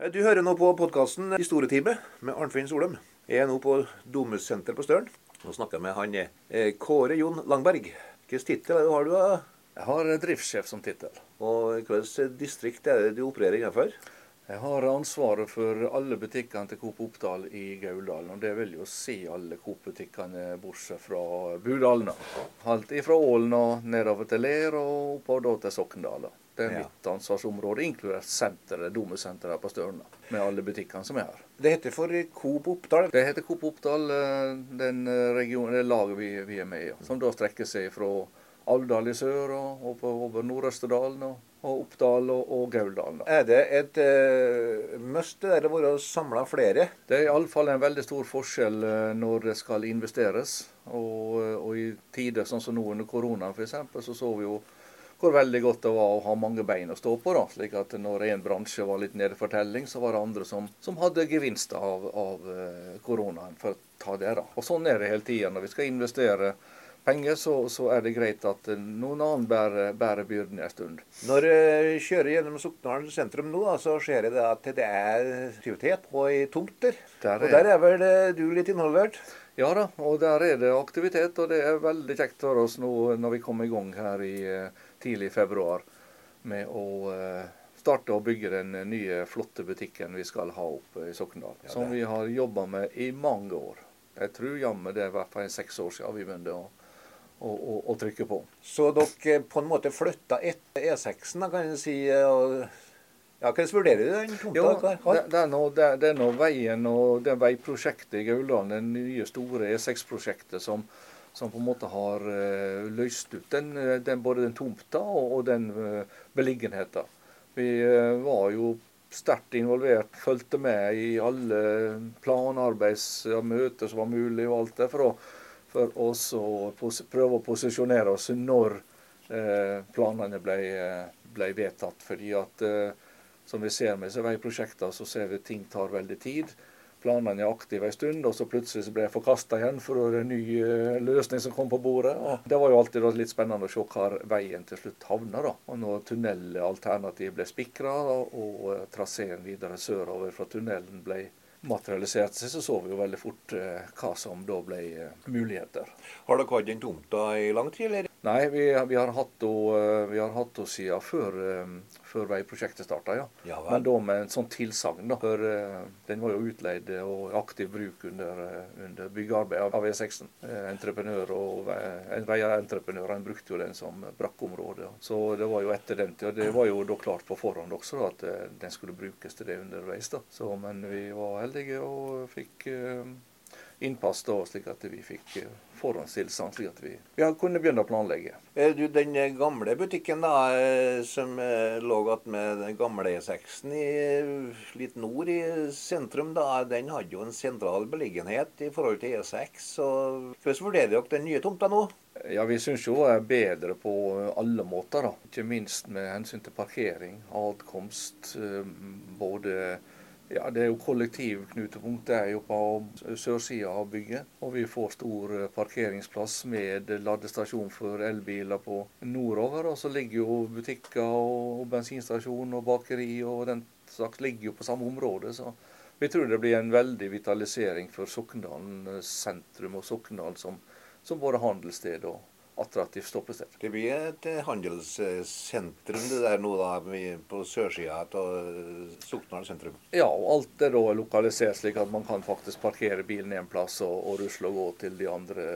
Du hører nå på podkasten Historietime med Arnfinn Solheim. Jeg er nå på Domussenteret på Støren. og snakker med han eh, Kåre Jon Langberg. Hvilken tittel har du? da? Jeg har driftssjef som tittel. Og hvilket distrikt er det du opererer innenfor? Jeg har ansvaret for alle butikkene til Coop Oppdal i Gauldalen. Og det vil jo si alle Coop-butikkene bortsett fra Budalna. Alt fra Ålen og nedover til Ler og oppover da til Sokndal. Det er Ja. mitt ansvarsområde, inkludert senteret, domesenteret på Størna. Med alle butikkene som er her. Det heter for Coop Oppdal. Det heter Coop Oppdal, eh, den eh, regionen, det laget vi, vi er med i. Som da strekker seg fra Alvdal i sør og oppover over Nord-Østerdalen og, og Oppdal og, og Gauldalen. Er det et uh, must det der å samla flere? Det er iallfall en veldig stor forskjell når det skal investeres. Og, og i tider sånn som nå under koronaen f.eks., så så vi jo hvor veldig godt det var å ha mange bein å stå på. da, slik at Når en bransje var litt nede for telling, så var det andre som, som hadde gevinst av, av eh, koronaen. for å ta det da. Og Sånn er det hele tida. Når vi skal investere penger, så, så er det greit at eh, noen annen bærer, bærer byrden en stund. Når jeg kjører gjennom Soknaren sentrum nå, da, så ser jeg det at det er aktivitet på ei tomt der. er... Og er- der er vel eh, du litt involvert? Ja da, og der er det aktivitet, og det er veldig kjekt for oss nå når vi kommer i gang her i eh, tidlig i februar med å eh, starte å bygge den nye, flotte butikken vi skal ha oppe i Sokndal. Ja, som vi har jobba med i mange år. Jeg tror jammen det er i hvert fall seks år siden vi begynte å, å, å, å trykke på. Så dere på en måte flytta etter E6-en, kan jeg si. Og, ja, Hvordan vurderer du den tomta? Jo, det, det, er nå, det, det er nå veien og det veiprosjektet i Gauland, det nye store E6-prosjektet som, som på en måte har eh, løst ut den, eh, den, både den tomta og, og den uh, beliggenheten. Vi eh, var jo sterkt involvert, fulgte med i alle planarbeidsmøter som var mulig og alt det, for, å, for å prøve å posisjonere oss når eh, planene ble, eh, ble vedtatt. fordi at eh, som vi ser med disse veiprosjektene, så ser vi at ting tar veldig tid. Planene er aktive en stund, og så plutselig så ble jeg forkasta igjen for det en ny eh, løsning som kom på bordet. Og det var jo alltid litt spennende å se hvor veien til slutt havna. Og når tunnelalternativet ble spikra og, eh, traseen videre sørover fra tunnelen ble materialisert seg, så så vi jo veldig fort eh, hva som da ble muligheter. Har dere hatt den tomta i lang tid, eller? Nei, vi, vi har hatt henne siden før, eh, før veiprosjektet starta, ja. Ja Men da med en sånn tilsagn, da. For eh, den var jo utleid og aktiv bruk under, eh, under byggearbeidet av E6-en. Eh, entreprenør og en veierentreprenør han brukte jo den som brakkområde. Så det var jo etter den tid. Og det var jo da klart på forhånd også at eh, den skulle brukes til det underveis. da. Så, men vi var heldige og fikk eh, innpass da, slik at vi fikk eh, forhåndstilstand, slik at vi, vi kunne begynne å planlegge. Eh, Du, Den eh, gamle butikken da, som lå med den gamle E6-en eh, litt nord i sentrum, da, den hadde jo en sentral beliggenhet i forhold til E6. så Hvordan vurderer dere den nye tomta nå? Ja, Vi syns jo det er bedre på alle måter. da. Ikke minst med hensyn til parkering, adkomst. Både ja, Det er jo kollektivknutepunkt det er jo på sørsida av bygget. Og vi får stor eh, parkeringsplass med ladestasjon for elbiler på nordover. Og så ligger jo butikker og bensinstasjon og bakeri og den slags ligger jo på samme område. så vi tror det blir en veldig vitalisering for Sokndalen eh, sentrum og Sokndal som, som både handelssted og attraktivt stoppested. Det blir et eh, handelssentrum det der nå da, på sørsida av Sokndal sentrum. Ja, og alt er da lokalisert slik at man kan faktisk parkere bilen en plass og, og rusle og gå til de andre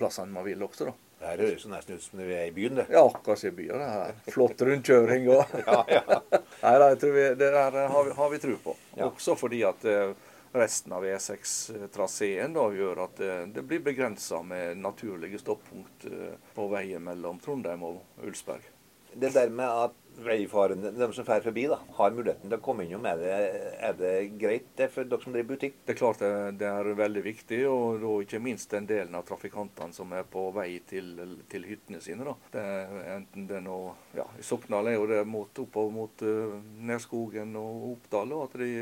plassene man vil også, da. Det her høres nesten ut som vi er i byen, det. Ja, som i byen. det her. Flott rundkjøring og Ja, ja. Nei, jeg tror vi, det der har vi, har vi tro på. Ja. Også fordi at eh, resten av E6-traseen gjør at det, det blir begrensa med naturlige stoppunkt eh, på veien mellom Trondheim og Ulsberg. Det der med at veifarende, de som drar forbi, da, har muligheten til å komme innom, er det, er det greit det for dere som driver butikk? Det er klart det, det er veldig viktig, og da ikke minst den delen av trafikantene som er på vei til, til hyttene sine. da. Det enten det er noe, ja, I Soknal er jo det mot, oppover mot uh, Nerskogen og Oppdal, og at de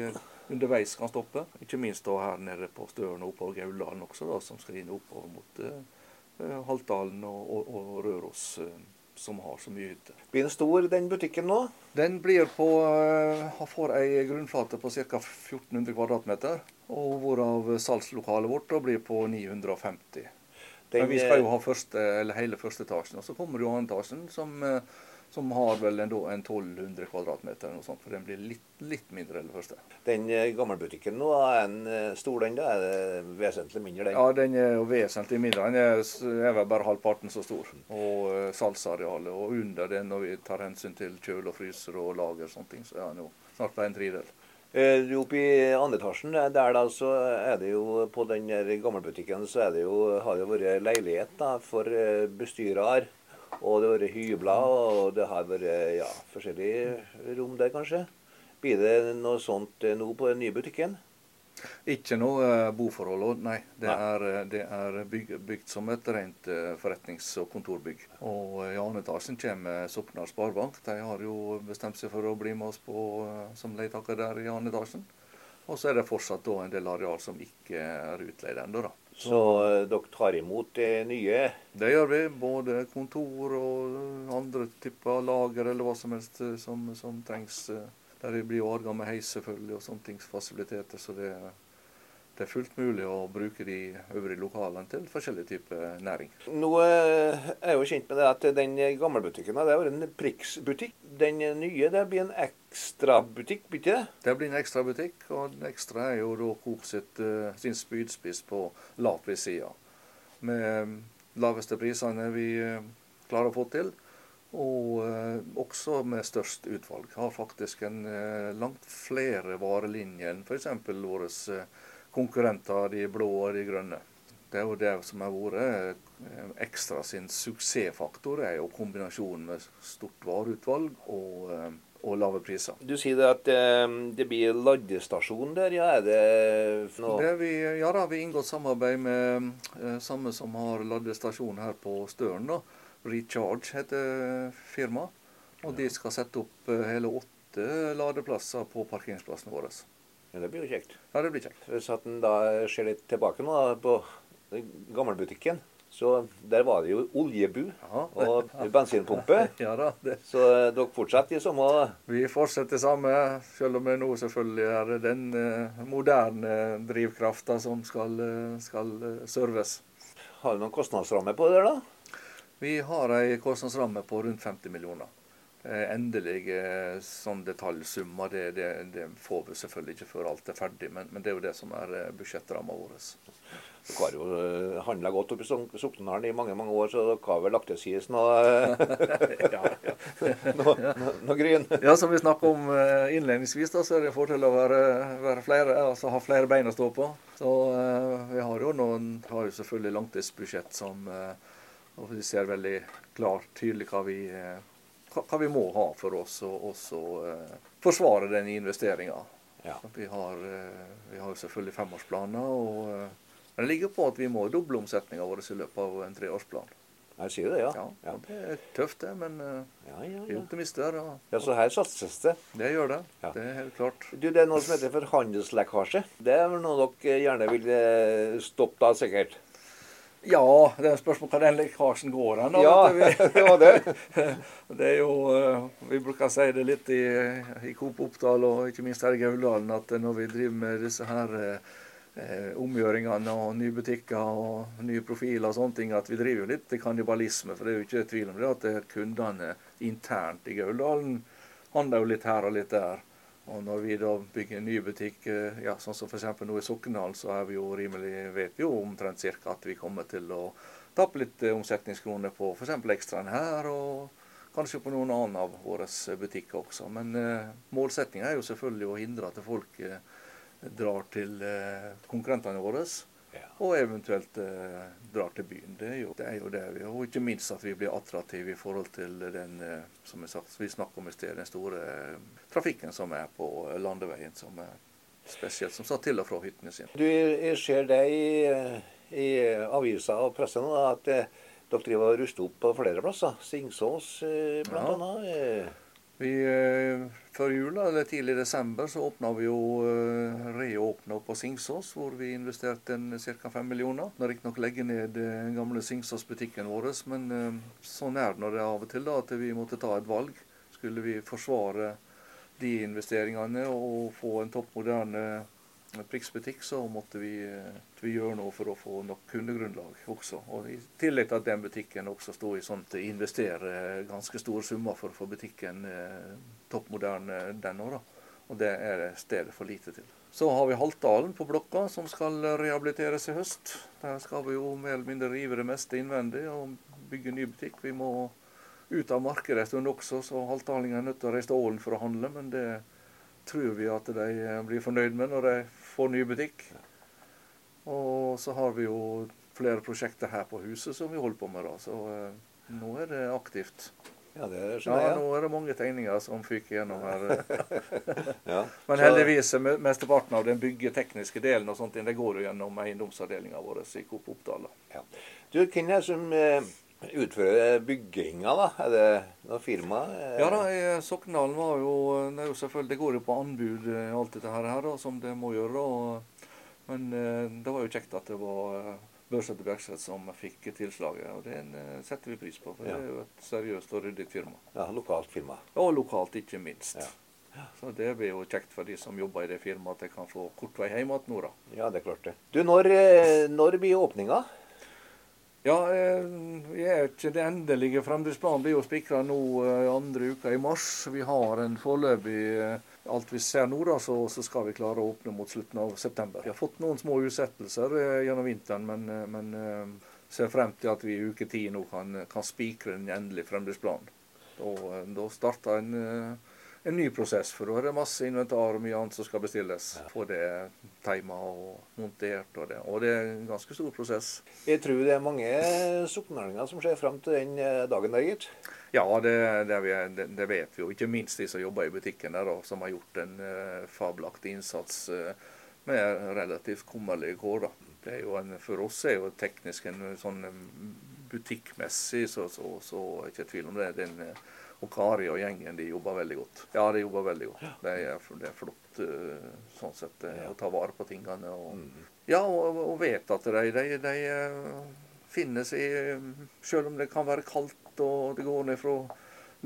underveis kan stoppe. Ikke minst da her nede på Støren og oppover Gauldalen også, da, som skal inn oppover mot eh, Haltdalen og, og, og Røros. eh, som har så mye hytter. Blir den stor, den butikken nå? Den blir på, eh, får ei grunnflate på ca. 1400 kvadratmeter. Og hvorav salgslokalet vårt da blir på 950. Den, Men vi skal jo ha første, eller hele første etasjen. Og så kommer jo andre etasjen, som uh, som har vel en, en 1200 kvadratmeter, noe sånt, for den blir litt, litt mindre enn det første. Den gamle gammelbutikken nå, er en eh, stor den da? Er det vesentlig mindre? den? Ja, den er jo vesentlig mindre. Den er, er vel bare halvparten så stor. Og uh, salgsarealet. Og under den, når vi tar hensyn til kjøl og fryser og lager og sånne ting, så er den jo snart bare en tredel. Eh, oppe i andre etasjen der da, så er det jo på den gammelbutikken så er det jo, har det vært leilighet da, for bestyrere og det har vært hybler, og det har vært ja, forskjellige rom der, kanskje. Blir det noe sånt eh, nå på den nye butikken? Ikke noe uh, boforhold, nei. Det er, eh, det er bygd, bygd, som et rent forretnings- og kontorbygg. Og I annen etasjen kommer Soknar Sparebank. De har jo bestemt seg for å bli med oss på, som leietaker der i annen etasjen. Og så er det fortsatt da en del areal som ikke er utleid ennå. Så uh, dere tar imot det nye? Det gjør vi. Både kontor og andre typer lager eller hva som helst eh, som, som trengs. Eh, der det blir adgang med heis selvfølgelig og sånne ting, fasiliteter. Så det, det, er fullt mulig å bruke de øvrige lokalene til forskjellige typer næring. Nå er jeg jo kjent med det at den gamle butikken det vært en Prix-butikk. Den nye det blir en ek ekstrabutikk, blir ikke det? Det blir en ekstrabutikk, og den ekstra er jo da Coop sitt, uh, sin spydspiss på lavprissida. Med um, laveste prisene vi klarer å få til, og også med størst utvalg. Har faktisk en langt flere varelinjer enn f.eks. våre konkurrenter, de blå og de grønne. Det er jo det som har vært Ekstra sin suksessfaktor, er jo kombinasjonen med stort vareutvalg og og lave priser. Du sier det at eh, det blir ladestasjon der. Ja, er det noe det vi, Ja da, vi har inngått samarbeid med eh, samme som har ladestasjon her på Støren. da. Recharge heter firmaet. Og de skal sette opp eh, hele åtte ladeplasser på parkeringsplassene våre. Ja, Det blir jo kjekt. Ja, det blir kjekt. Hvis at en da ser litt tilbake nå da, på gammelbutikken, så der var det jo oljebu Aha. og bensinpumpe. ja da, det. så eh, dere fortsetter i samme Vi fortsetter samme, selv om det nå selvfølgelig er den eh, moderne drivkrafta som skal, eh, skal serves. Har du noen kostnadsramme på det da? Vi har ei kostnadsramme på rundt 50 millioner. Endelige sånn detaljsummer det, det, det, får vi selvfølgelig ikke før alt er ferdig, men, men det er jo det som er budsjettramma vår. Dere har jo eh, handla godt oppe i Soknedalen i mange mange år, så dere har vel lagt til side noe, gryn? Ja, som vi snakka om eh, innledningsvis, da, så er det en fordel å være, være flere, altså ha flere bein å stå på. Så vi har jo noen, har jo selvfølgelig langtidsbudsjett som og vi ser veldig klart, tydelig hva vi, hva, vi må ha for oss å også uh, forsvare den investeringa. Ja. Vi, har, vi har jo selvfølgelig femårsplaner. og men det ligger på at vi må doble omsetninga vår i løpet av en treårsplan. Jeg sier det, ja. ja, ja. Det er tøft, det, men ja, ja, vi er optimister. Og, ja, Så her satses det? Det gjør det. Det er helt klart. Du, Det er noe som heter for handelslekkasje. Det er vel noe dere gjerne vil eh, stoppe da, sikkert? Ja, det er spørsmål hva den lekkasjen går hen. Ja, det var det. det er jo, eh, Vi bruker å si det litt i, i Coop Oppdal og ikke minst her i Gauldalen at når vi driver med disse her eh, omgjøringene og nye butikker og nye profiler og sånne ting, at vi driver jo litt kannibalisme. For det er jo ikke tvil om det at kundene internt i Gauldalen handler jo litt her og litt der. Og når vi da bygger en ny butikk, eh, ja, sånn som f.eks. nå i Sokndal, så er vi jo rimelig, vet vi jo omtrent cirka at vi kommer til å tappe litt eh, omsetningskroner på f.eks. ekstraen her. og Kanskje på noen annen av våre butikker også. Men eh, målsettinga er jo selvfølgelig å hindre at folk eh, drar til eh, konkurrentene våre. Og eventuelt eh, drar til byen. Det er, jo, det er jo det. Vi, og ikke minst at vi blir attraktive i forhold til den eh, som jeg sagt, vi snakker om i sted, den store eh, trafikken som er på landeveien. som er spesielt, som satt til og fra hyttene sine. Du, Jeg ser det i, i aviser og pressen at eh, dere driver og ruster opp på flere plasser. Singsås eh, bl.a. Ja. Vi, eh, før jul, eller tidlig i desember, så åpna vi jo eh, reåpna på Singsås, hvor vi investerte ca. 5 millioner. Nå riktignok legge ned den gamle Singsås-butikken vår, men sånn er det når det er av og til da, at vi måtte ta et valg. Skulle vi forsvare de investeringene og få en topp moderne Prix-butikk, så måtte vi, vi, gjøre noe for å få nok kundegrunnlag også. Og I tillegg til at den butikken også sto i til å investere ganske store summer for å få butikken eh, topp moderne den òg, Og det er stedet for lite til. Så har vi Haltdalen på Blokka, som skal rehabiliteres i høst. Der skal vi jo mer eller mindre rive det meste innvendig og bygge ny butikk. Vi må ut av markedet en stund også, så haltdalingene er nødt til å reise til Ålen for å handle. men det tror vi at de blir fornøyd med når de får ny butikk. Og så har vi jo flere prosjekter her på huset som vi holder på med. da, Så uh, nå er det aktivt. Ja, det er sånn, ja, nå er det mange tegninger som fyker gjennom her. ja. Men heldigvis mesteparten av den byggetekniske delen og sånt, det går jo gjennom eiendomsavdelinga vår i Coop Oppdal. Ja. Du, hvem er som... utføre bygginga, da? Er det noe firma? Ja da, Sokndalen var jo Det, jo selvfølgelig, det går jo på anbud, eh, alt dette her, da, som det må gjøre. Og, men eh, det var jo kjekt at det var eh, Børsete Bjerkseth som fikk tilslaget. og Det setter vi pris på. for ja. Det er jo et seriøst og ryddig firma. Ja, Lokalt firma. Og lokalt, ikke minst. Ja. Ja. Så Det blir jo kjekt for de som jobber i det firmaet, at de kan få kort vei hjem igjen nå. da. Ja, det er klart det. Du, Når, når blir åpninga? Ja, eh, vi er ikke det endelige fremdriftsplanen blir jo spikra nå eh, andre uka i mars. Vi har en foreløpig eh, Alt vi ser nå, da, så, så, skal vi klare å åpne mot slutten av september. Vi har fått noen små utsettelser gjennom vinteren, men, men ser frem til at vi i uke ti nå kan, kan spikre den endelige fremdriftsplanen. Da, da starter en en ny prosess, for da er det masse inventar og mye annet som skal bestilles. Få det teima og montert. Og det, og det er en ganske stor prosess. Jeg tror det er mange soknalinger som ser fram til den eh, dagen der, gitt. Ja, det, det, det, vet vi jo. Ikke minst de som jobber i butikken der, som har gjort en uh, fabelaktig innsats uh, med relativt kummerlige kår. Det er jo en, for oss er jo teknisk en sånn butikkmessig, så, så, så, så ikke tvil om det. er Den, og Kari og gjengen de jobber veldig godt. Ja, de jobber veldig godt. Det er, det er flott uh, sånn sett ja. å ta vare på tingene. Og, mm. Ja, og, og vet at de, de, de uh, finnes i Selv om det kan være kaldt og det går ned fra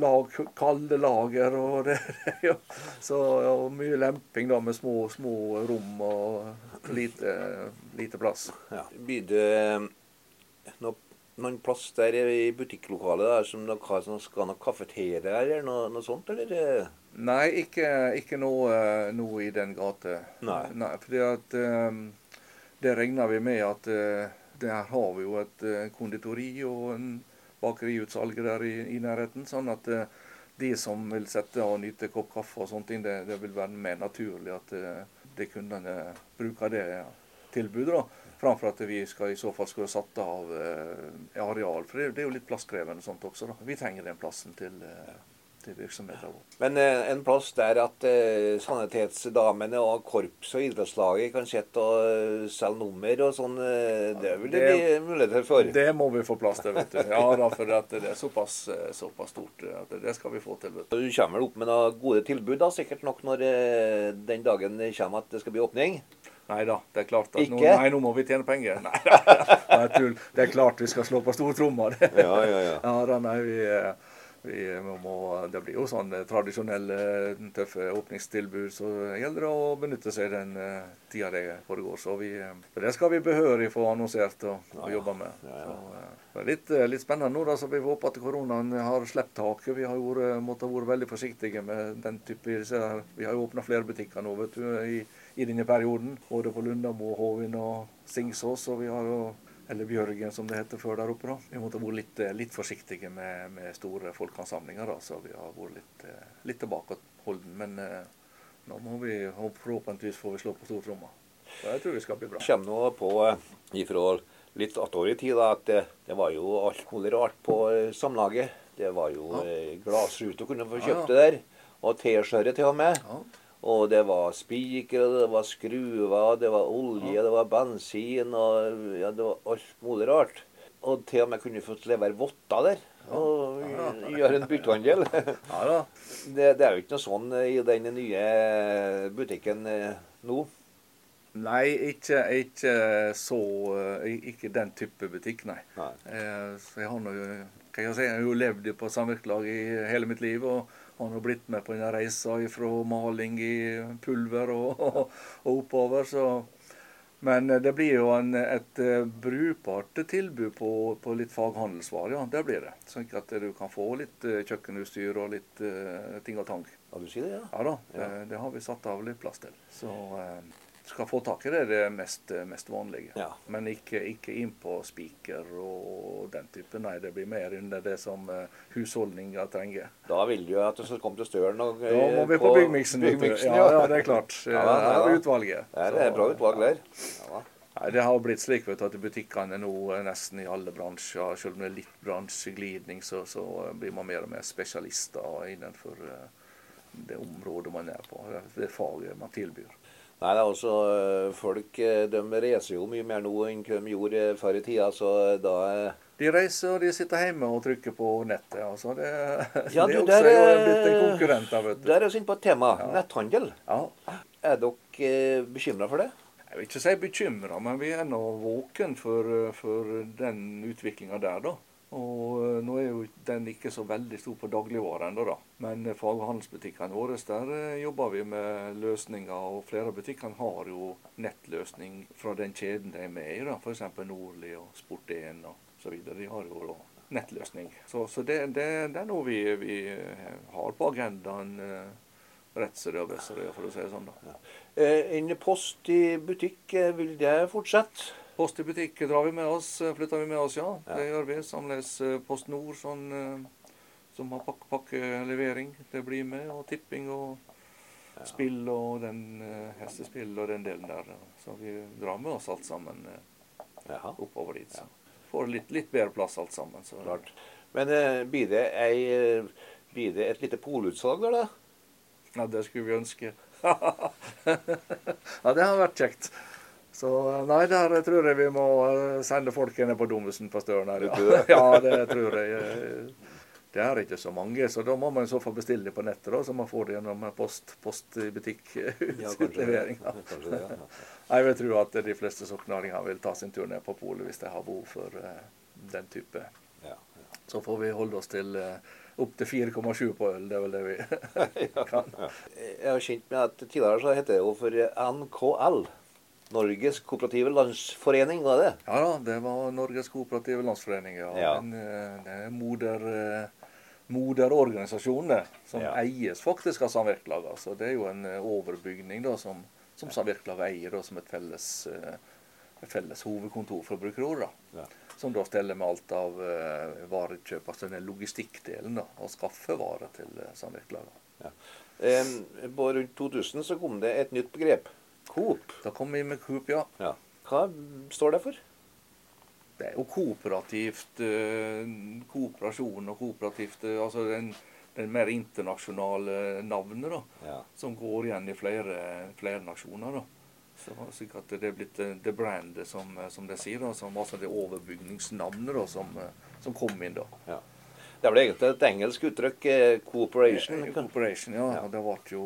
lag, kalde lager og det, ja. Så, og mye lemping da med små, små rom og lite, lite plass. Ja. Det noen plass der i butikklokalet der som dere som skal ha noe kafeteria eller noe, noe, sånt, eller? Nei, ikke, ikke noe, noe, i den gata. Nei. Nei fordi at um, det regner vi med at uh, der har vi jo et uh, konditori og en bakeriutsalg der i, i, nærheten. Sånn at uh, de som vil sette og nyte kopp kaffe og sånt, det, det vil være mer naturlig at uh, de kundene bruker det tilbudet. da. Framfor at vi skal i så fall skulle satt av eh, areal. For det, det, er jo litt plasskrevende sånt også. da. Vi trenger den plassen til, eh, til virksomheten vår. Men eh, en plass der at eh, sanitetsdamene og korps og idrettslaget kan sitte og uh, selge nummer og sånn, eh, det vil det, det bli muligheter for? Det må vi få plass til, vet du. Ja da, for det er såpass, eh, såpass stort at det skal vi få til. vet Du Du kommer vel opp med noen gode tilbud, da, sikkert nok når den dagen kommer at det skal bli åpning? Nei da, det er klart at nå, nei, nå må vi tjene penger. Nei, det, det er klart vi skal slå på stortromma. Ja, ja, ja. ja da, nei, vi, vi må, det blir jo sånn tradisjonelle, tøffe åpningstilbud. Så gjelder det å benytte seg den uh, tida det foregår. Så vi, det skal vi behørig få annonsert og, og jobbe med. Så, det litt, litt, spennende nå. da, så Vi håper at koronaen har sluppet taket. Vi har jo måttet være veldig forsiktige med den type Vi har jo åpna flere butikker nå vet du, i i denne perioden. Både på Lundamo, Hovin og Singsås. Og vi har jo eller Bjørgen, som det heter før der oppe. da. Vi måtte vært litt, litt, forsiktige med, med store folkeansamlinger, da, så vi har vært litt, litt tilbakeholden. Men eh, nå må vi forhåpentligvis får vi slå på stortromma. Så jeg tror vi skal bli bra. Det kommer nå på eh, ifra litt attårig tid da, at det, det, var jo alt mulig rart på eh, Samlaget. Det var jo ja. Eh, glassruter kunne få kjøpt det der. Og T-skjøret til og med. Ja. Og det var spikere, det var skruer, det var olje, det var bensin og ja, det var alt mulig rart. Og til og med kunne fått levere votter der. og gjøre en byttehandel. Ja. Det, det er jo ikke noe sånn i den nye butikken eh, nå. Nei, ikke, ikke så eh, Ikke den type butikk, nei. Nei. Eh, så jeg har hva jeg si, jeg har jo levd på samvirkelag i hele mitt liv. og har blitt med på denne reisa fra maling i pulver og, og, og oppover. så men det blir jo en, et uh, brukbart tilbud på, på litt faghandelsvarer, ja. Det blir det. Sånn at du kan få litt uh, kjøkkenutstyr og litt uh, ting og tang. Ja, du sier det, ja? Ja da, det, det har vi satt av litt plass til. Så skal få tak i det, det er mest, mest vanlige. Ja. Men ikke, ikke inn på spiker og den type. Nei, det blir mer under det som uh, husholdninger trenger. Da vil du jo at du skal komme til støren. Og, Da må vi på byggmiksen. byggmiksen, ja, ja, det er klart. Ja, da, Her ja, er utvalget. Ja, det er bra utvalg der. Ja. Nei, Det har blitt slik vet du, at butikkene nå eh, nesten i alle bransjer, selv om det er litt bransjeglidning, så, så eh, blir man mer og mer spesialister innenfor eh, det området man er på. det- Det faget man tilbyr. Nei, det altså Folk øh, de reiser jo mye mer nå enn de gjorde før i tida, så da De reiser og de sitter hjemme og trykker på nettet. altså Det, Ja, det du, er også blitt en konkurrent der, vet du. Der er vi inne på et tema. Ja. Netthandel. Ja. Er dere bekymra for det? Jeg vil ikke si bekymra, men vi er nå våken for, for den utviklinga der, da. Og eh, nå er jo den ikke så veldig stor på dagligvare ennå, da. Men eh, faghandelsbutikkene våre, der eh, jobber vi med løsninger. Og flere av butikkene har jo nettløsning fra den kjeden de er med i, da. F.eks. Nordli og Sport1 og så videre. De har jo da nettløsning. Så, så det, det, det er noe vi, vi har på agendaen. Rett som det er best, for å si det sånn. da. En post i butikk, vil det fortsette? Post i butikk drar vi med oss, eh, flytter vi med oss, ja. Ja. Det gjør vi. Samles eh, Post Nord sånn, eh, som har pakke, pakkelevering. Det blir med. Og tipping og spill og den hestespill og den delen der. Så vi drar med oss alt sammen Jaha, oppover dit. Så. Får litt, litt bedre plass alt sammen. Så. klart. Men uh, blir det, ei, blir det et lite polutsalg der, da? Ja, det skulle vi ønske. ja, det har vært kjekt. Så nei, der tror jeg vi må eh, sende folk ned på Domusen på Støren. Ja. det? ja, det tror jeg. eh, Det er ikke så mange, så da må man i så fall bestille det på nettet, da, så man får det gjennom post, post i butikk-utlevering. ja. Ja. Jeg vil tro at de fleste soknaringer vil ta sin tur ned på polet hvis de har behov for eh, den type. Ja, Så får vi holde oss til uh, opptil 4,7 på øl. Det er vel det vi kan. Jeg har kjent med at tidligere så het det jo for NKL. Norges kooperative landsforening, var det? Ja da, det var Norges kooperative landsforening. Ja. Ja. Den, eh, det er moder, eh, moderorganisasjonen det, som Ja. eies faktisk av samvirkelaget. Så det er jo en eh, overbygning da, som, som samvirkelaget eier da, som et felles, et felles hovedkontor, for å bruke det ordet. Ja. Som da steller med alt av varekjøp, altså den logistikkdelen, da, og skaffe varer til samvirkelaget. Ja. Eh, på rundt 2000 så kom det et nytt begrep. Coop. Da kom vi med Coop, ja. Ja. Hva står det for? Det er jo kooperativt eh, Kooperasjon og kooperativt eh, Altså den, den mer internasjonale navnet, da. Ja. Som går igjen i flere, flere nasjoner, da. Så at det er blitt The det brandet, som, eh, som de sier, da. Som, altså det overbygningsnavnet da, som, eh, som kom inn, da. ja. Det er vel egentlig et engelsk uttrykk. Eh, cooperation. Eh, cooperation, ja. Ja. Det ble jo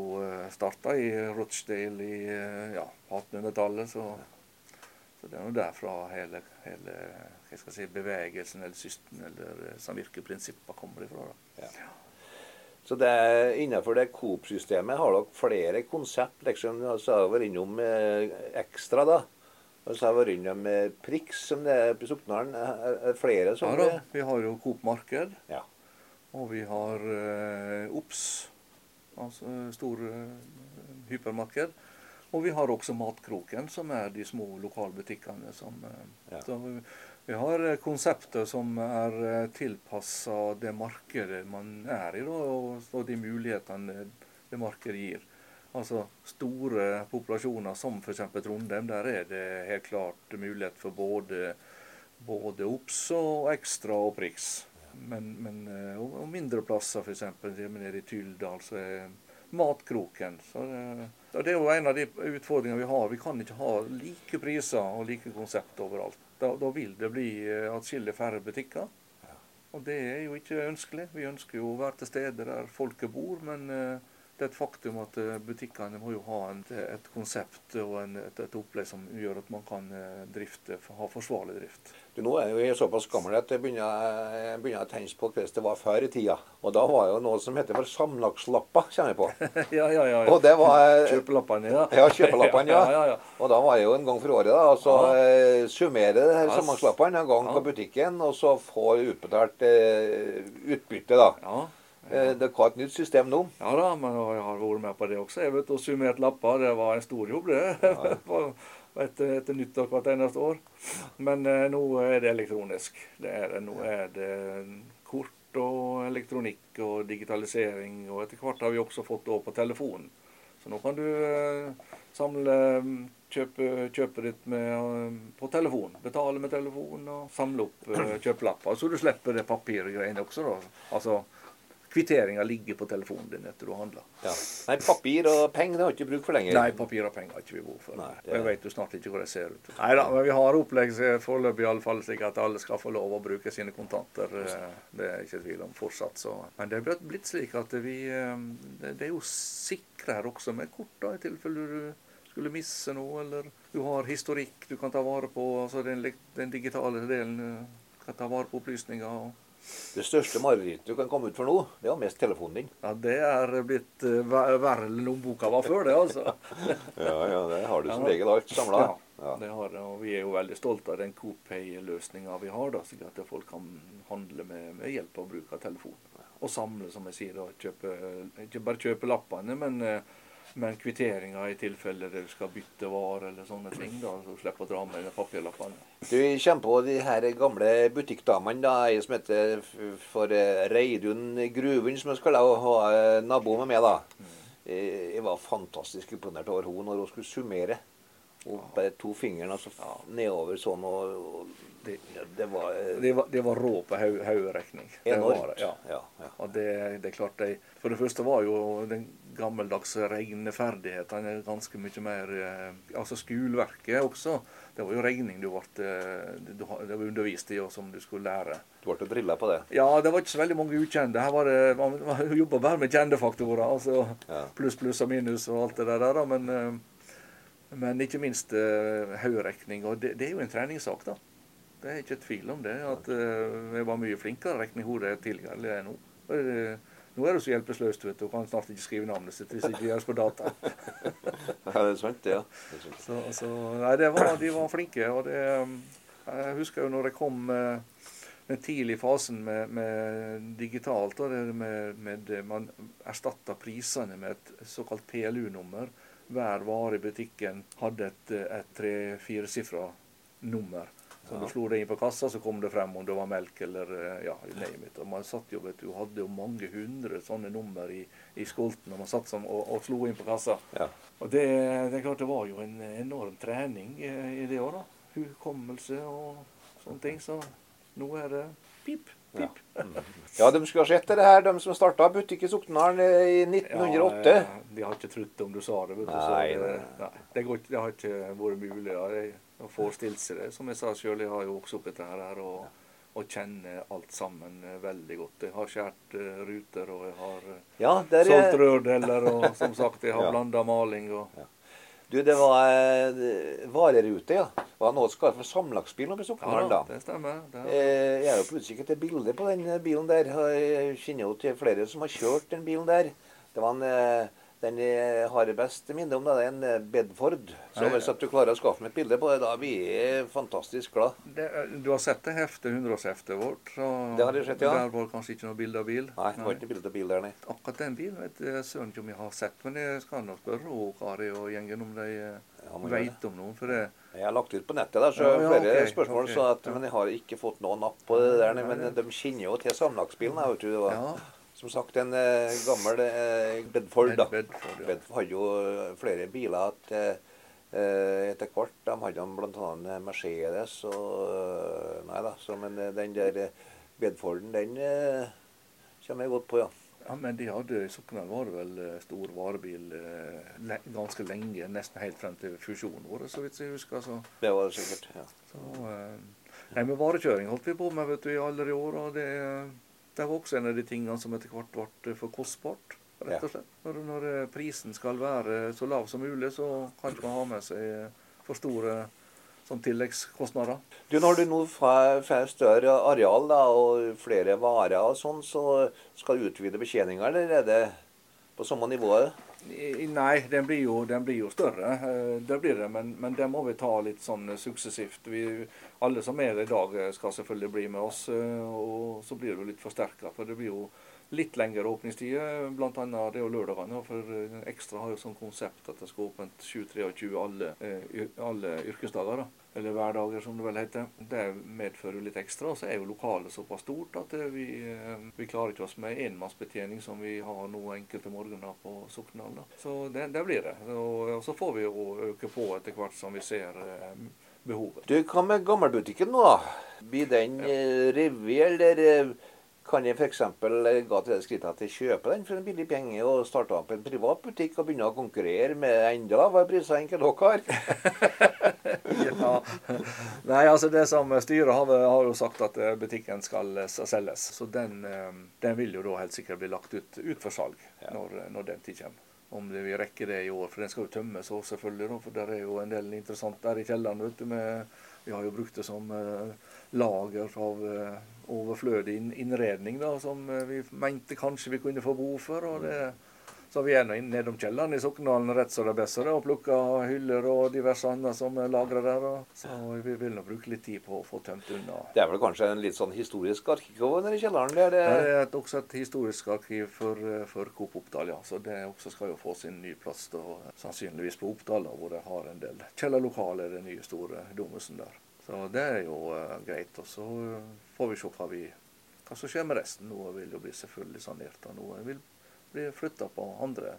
starta i Rochdale i eh, ja, 1800-tallet. Så, så det er jo derfra hele, hele si, bevegelsen eller systen eller eh, samvirkeprinsippene kommer ifra. da. Så det innenfor det Coop-systemet har dere flere konsept. liksom, Så Jeg har vært innom eh, Ekstra, da. Og så har jeg vært innom eh, Prix, som det er på Soknaren. Flere er det Ja da, vi har jo Coop Marked, Ja. og vi har eh, Ops, altså stor eh, hypermarked. Og vi har også Matkroken, som er de små lokalbutikkene som eh, Ja. Så vi, vi har konseptet konsepter som er eh, tilpassa det markedet man er i, da, og, og de mulighetene det markedet gir. Altså store populasjoner som f.eks. Trondheim, der er det helt klart mulighet for både, både OBS og Ekstra og priks. Men, men eh, og, mindre plasser, f.eks. nede i Tyldal, så er Matkroken. Så det, det er jo en av de utfordringene vi har. Vi kan ikke ha like priser og like konsept overalt. Da, da vil det bli eh, atskillig færre butikker. Og det er jo ikke ønskelig. Vi ønsker jo å være til stede der folket bor, men eh, det er et faktum at eh, butikkene må jo ha en, et konsept og en, et, et, opplegg som gjør at man kan eh, drifte, ha forsvarlig drift. Du, nå er jeg såpass gammel at jeg begynner, jeg begynner å tenke på hvordan det var før i tida. Og da var jo noe som heter for samlagslapper, kjenner jeg på. ja, ja, ja. Det var, kjøpelappene, ja. Ja, kjøpelappene, ja. ja, ja, Og da var det jo en gang for året, da. Og så ja. summere det her samlagslappene en gang på butikken, og så få utbetalt eh, utbytte, da. Eh, det er et nytt system nå? Ja da, men jeg har vært med på det også. Jeg vet, Og summert lapper, det var en stor jobb, det. Ja. etter, etter nyttår hvert eneste år. Men eh, nå er det elektronisk. Det er. Nå er det kort og elektronikk og digitalisering. Og etter hvert har vi også fått det på telefonen. Så nå kan du eh, samle kjøpe, kjøpet ditt med, eh, på telefon. Betale med telefon og samle opp eh, kjøpelapper. Så du slipper det papirgreiene også, da. Altså Kvitteringa ligger på telefonen din etter du har handla. Ja. Nei, papir og penger det har ikke bruk for lenger? Nei, papir og penger har ikke vi bruk for. Nei, det... Og jeg vet jo snart ikke hvor det ser ut. Nei da, men vi har opplegg foreløpig i alle fall slik at alle skal få lov å bruke sine kontanter. Eh, det er ikke tvil om fortsatt. Så. Men det er blitt slik at vi eh, Det er jo sikrere også med kort, da, i tilfelle du skulle misse noe, eller du har historikk du kan ta vare på. altså Den, den digitale delen eh, kan ta vare på opplysninger. og det største marerittet du kan komme ut for nå, det er mest telefonen din. Ja, Det er blitt uh, verre enn lommeboka var før, det, altså. ja, ja, det har du som ja. regel alt samla. Ja, ja, det har. Og vi er jo veldig stolte av den CoPay-løsninga vi har, da, slik at folk kan handle med, med hjelp av bruk av telefon. Og samle, som jeg sier, da, kjøpe, ikke bare kjøpe lappene, men uh, men kvitteringa i tilfelle du skal bytte varer eller sånne ting. da, Så slipper å dra med papirlappene. Du kommer på de her gamle butikkdamene. da, Ei som heter for eh, Reidun Gruvund, som jeg skulle ha eh, nabo med meg. da. Mm. Jeg var fantastisk imponert over henne når hun skulle summere. Og bare to fingrene altså, nedover sånn. og, og det, det, var, eh, det, var, det var rå på hoderegning. Enormt. Ja. Ja, ja. Og det, det er klart de, For det første var jo den gammeldagse regneferdighetene ganske mye mer eh, Altså skoleverket også. Det var jo regning du ble, eh, du, var undervist i, og som du skulle lære. Du ble drilla på det? Ja, det var ikke så veldig mange ukjente. Her var det, Man, man jobba bare med kjente faktorer. altså Pluss, pluss og minus og alt det der. Men, men ikke minst hoderegning. Og det, det er jo en treningssak, da. Det er ikke tvil om det. At uh, jeg var mye flinkere å regne i hodet tidligere enn nå. Uh, nå er du så hjelpeløs, vet du, og kan snart ikke skrive navnet sitt hvis det ikke gjøres på data. ja, det er sant, det. ja. Det er sant. Så, så, nei, det var, de var flinke. og det, Jeg husker jo når jeg kom uh, den tidlige fasen med, med digitalt, og det med, med, man erstatta prisene med et såkalt PLU-nummer. Hver vare i butikken hadde et, et tre-firesifra nummer. Så ja. du slo det inn på kassa, så kom det frem om det var melk eller eh, ja, name it. Og man satt jo, vet du, hadde jo mange hundre sånne nummer i, i skolten og man satt som, og, og, slo inn på kassa. Ja. Og det, det, er klart det var jo en enorm trening i, i det òg, da. Hukommelse og sånne ting. Så nå er det pip. Pip. Ja. Ja, de skulle ha sett det her, de som starta butikk i Soknedalen i 1908. Ja, de har ikke trodd om du sa det. vet du. Nei, det, nei. Det, går, det, har ikke vært mulig. Og forestilt seg det. Som jeg sa sjøl, jeg har jo vokst opp etter her og, og kjenner alt sammen eh, veldig godt. Jeg har skåret uh, ruter, og jeg har uh, ja, solgt er... rørdeler, og som sagt, jeg har ja. blanda maling. og... Ja. Du, det var eh, varerute, ja. Det var noe som kalles for samlagsbil oppe i Soknedalen. Ja, det stemmer. Det er... eh, jeg er jo på utkikk etter bilde på den bilen der. Jeg kjenner jo til flere som har kjørt den bilen der. Det var en eh, den jeg har best minne om, det er en eh, Bedford. Så hvis du klarer å skaffe meg et bilde på det, da blir jeg fantastisk glad. Det, du har sett det heftet, 100-årsheftet vårt? Så det har jeg sett, ja. Der var det kanskje ikke noe bilde av bil? Nei, det var ikke bilde av bil der, nei. Akkurat den bilen vet jeg søren ikke om jeg har sett, men jeg skal nå spørre Kari og gjengen om de eh, ja, veit om noen. for det jeg har lagt ut på nettet der, så ja, ja, flere okay, spørsmål, okay, at, men jeg har ikke fått noen napp på det der. Men de kjenner jo til samlagsbilen. vet du. Det var, ja. Som sagt, en eh, gammel eh, Bedford. da. Bedford, ja. Bedford hadde jo flere biler. at eh, etter hvert de hadde bl.a. Mercedes og Nei da, så, men den der Bedforden, den kommer jeg godt på, ja. Ja, Men de hadde i Sokndal var det vel stor varebil le, ganske lenge, nesten helt frem til fusjonen vår, så vidt jeg husker. Så. Det var det sikkert, ja. Så, Nei, med Varekjøring holdt vi på med vet du, i alle år. og det, det var også en av de tingene som etter hvert ble for kostbart. rett og slett. Når, når prisen skal være så lav som mulig, så kan ikke man ha med seg for store sånn tilleggskostnader. Du, Når du nå får større areal da, og flere varer, og sånn, så skal du utvide betjeninga, eller er det på samme nivå? Nei, den blir jo, den blir jo større. Eh, det blir det, men, men, det må vi ta litt sånn suksessivt. Vi, alle som er i dag, skal selvfølgelig bli med oss. Eh, og så blir det jo litt forsterka. For det blir jo litt lengre åpningstider, bl.a. det og lørdagene. For eh, Ekstra har jo sånn konsept at det skal åpent 7-23 alle, alle yrkesdager. da eller hverdager som det vel heter. Det medfører litt ekstra. Så er jo lokalet såpass stort at vi, eh, vi klarer ikke oss med enmannsbetjening som vi har nå enkelte morgener på Sokndal. Så det, det, blir det. Og, så får vi jo øke på etter hvert som vi ser eh, behovet. Du, Hva med gammelbutikken nå, da? Blir den ja. Eh, revet, eller kan jeg f.eks. gå til det skrittet at jeg kjøper den for en billig penge og starte opp en privat butikk og begynne å konkurrere med enda lavere priser enn dere har? ja. Nei, altså det som styret har, har, jo sagt at eh, butikken skal eh, selges. Så den, eh, den vil jo da helt sikkert bli lagt ut, ut for salg ja. når, når, den tid kommer. Om vi rekker det i år, for den skal jo tømmes òg, selvfølgelig. For der er jo en del interessant der i kjelleren. vet du, med, Vi har jo brukt det som lager av overflødig innredning da, som vi mente kanskje vi kunne få behov for. og det så vi er nå nedom kjelleren i Sokndalen rett som det beste og plukker hyller og diverse annet som er lagra der. Så vi vil nå bruke litt tid på å få tømt unna. Det er vel kanskje en litt sånn historisk arkiv nede i kjelleren? Der det... det er et, også et historisk arkiv for, for Coop Oppdal, ja. Så det også skal jo få sin nye plass da, sannsynligvis på Oppdal, hvor det har en del kjellerlokaler, den nye store domusen der. Så det er jo uh, greit. Og så får vi se hva, vi, hva som skjer med resten. Noe vil jo bli selvfølgelig sanert, og noe vil blir flytta på andre.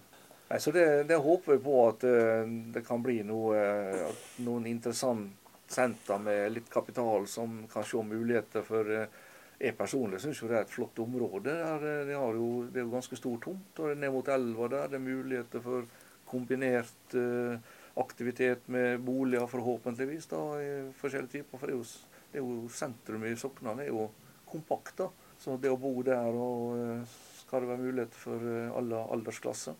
Nei, så det, det, håper vi på at uh, det kan bli noe, uh, noen interessenter med litt kapital som kan se muligheter for uh, Jeg personlig syns det er et flott område. Det, jo, det, er jo ganske stor tomt. og Ned mot elva der det er muligheter for kombinert aktivitet med boliger, forhåpentligvis, da, i forskjellige typer. For det er jo, det er jo sentrum i Sokna er jo kompakt. da. Så det å bo der og skal det være mulighet for eh, alle aldersklasser.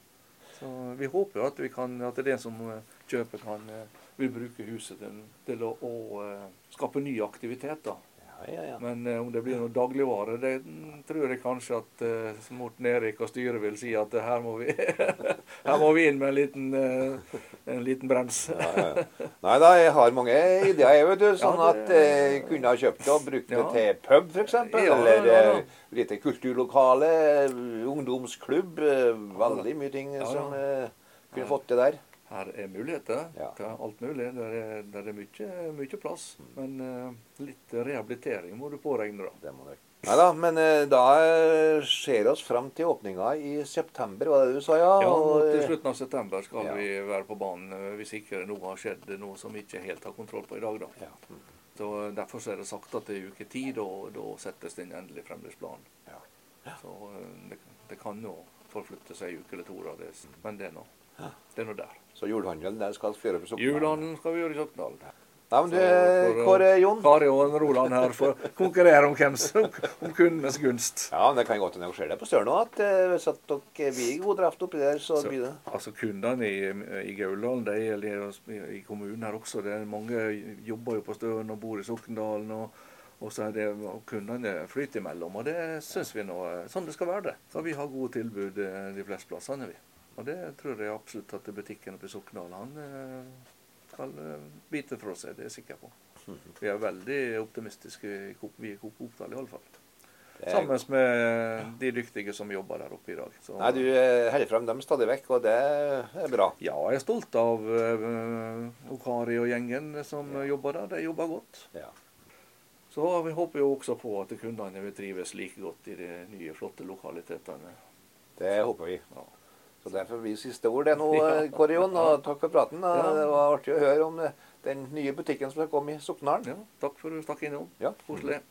Så Vi håper at, at det er den som eh, kjøper kan eh, vil bruke huset til, til å, å, skape ny aktivitet. da. Ja, ja, Men uh, om det blir noe dagligvare, det tror jeg kanskje at uh, Morten Erik og styret vil si at uh, her, må vi, her må vi inn med en liten, en liten brems. Nei da, jeg har mange ideer, vet du. Sånn det, at jeg kunne ha kjøpt det og brukt det til pub, f.eks. eller lite kulturlokale, ungdomsklubb. veldig mye ting som kunne fått det der. Her er muligheter ja. til alt mulig. Der er, der er mye, mye, plass. Men uh, litt rehabilitering må du påregne, da. Det må du. Nei da, men uh, da ser vi oss fram til åpninga i september, var det du sa? Ja, ja og, til slutten av september skal ja. vi være på banen hvis ikke noe har skjedd, noe som vi ikke helt har kontroll på i dag. da. Ja. Mm. Så Derfor er det sagt at det er uke ti, og da settes den endelige fremdriftsplanen. Ja. Så det, det, kan jo forflytte seg en uke eller to, da, det, men det er nå det er nå der. Så julehandelen den skal gjøre på Sokndal? Julehandelen skal vi gjøre i Sokndal. Nei, men du, Kåre Jon? Kari og Roland her får konkurrere om, hvem, om kundenes gunst. Ja, men Det kan godt hende skjer. det på Støren òg, at eh, hvis at dere blir god draft oppi der, så, så, blir det Altså Kundene i, i Gauldalen, de gjelder i kommunen her også, det er mange jobber jo på Støren og bor i Sokndalen. og og så er det kundene flyter imellom. Og det syns vi nå sånn det skal være. det. Så vi har gode tilbud eh, de fleste plassene. vi. Og det tror jeg absolutt at butikken oppe i Sokndal han eh, skal eh, bite fra seg. Det er jeg sikker på. Vi er veldig optimistiske vi i Coop Oppdal iallfall. Sammen med de dyktige som jobber der oppe i dag. Så, Nei, Du holder frem dem stadig vekk, og det er bra. Ja, jeg er stolt av uh, Okari og gjengen som ja. jobber der. De jobber godt. Ja. Så vi håper jo også på at kundene vil trives like godt i de nye, flotte lokalitetene. Det håper vi. Ja. Så derfor blir siste ord det nå, Kåre Jon. Og takk for praten. Det var artig å høre om den nye butikken som har kommet i Soknaren. Ja, takk for at du stakk innom. Ja. Koselig.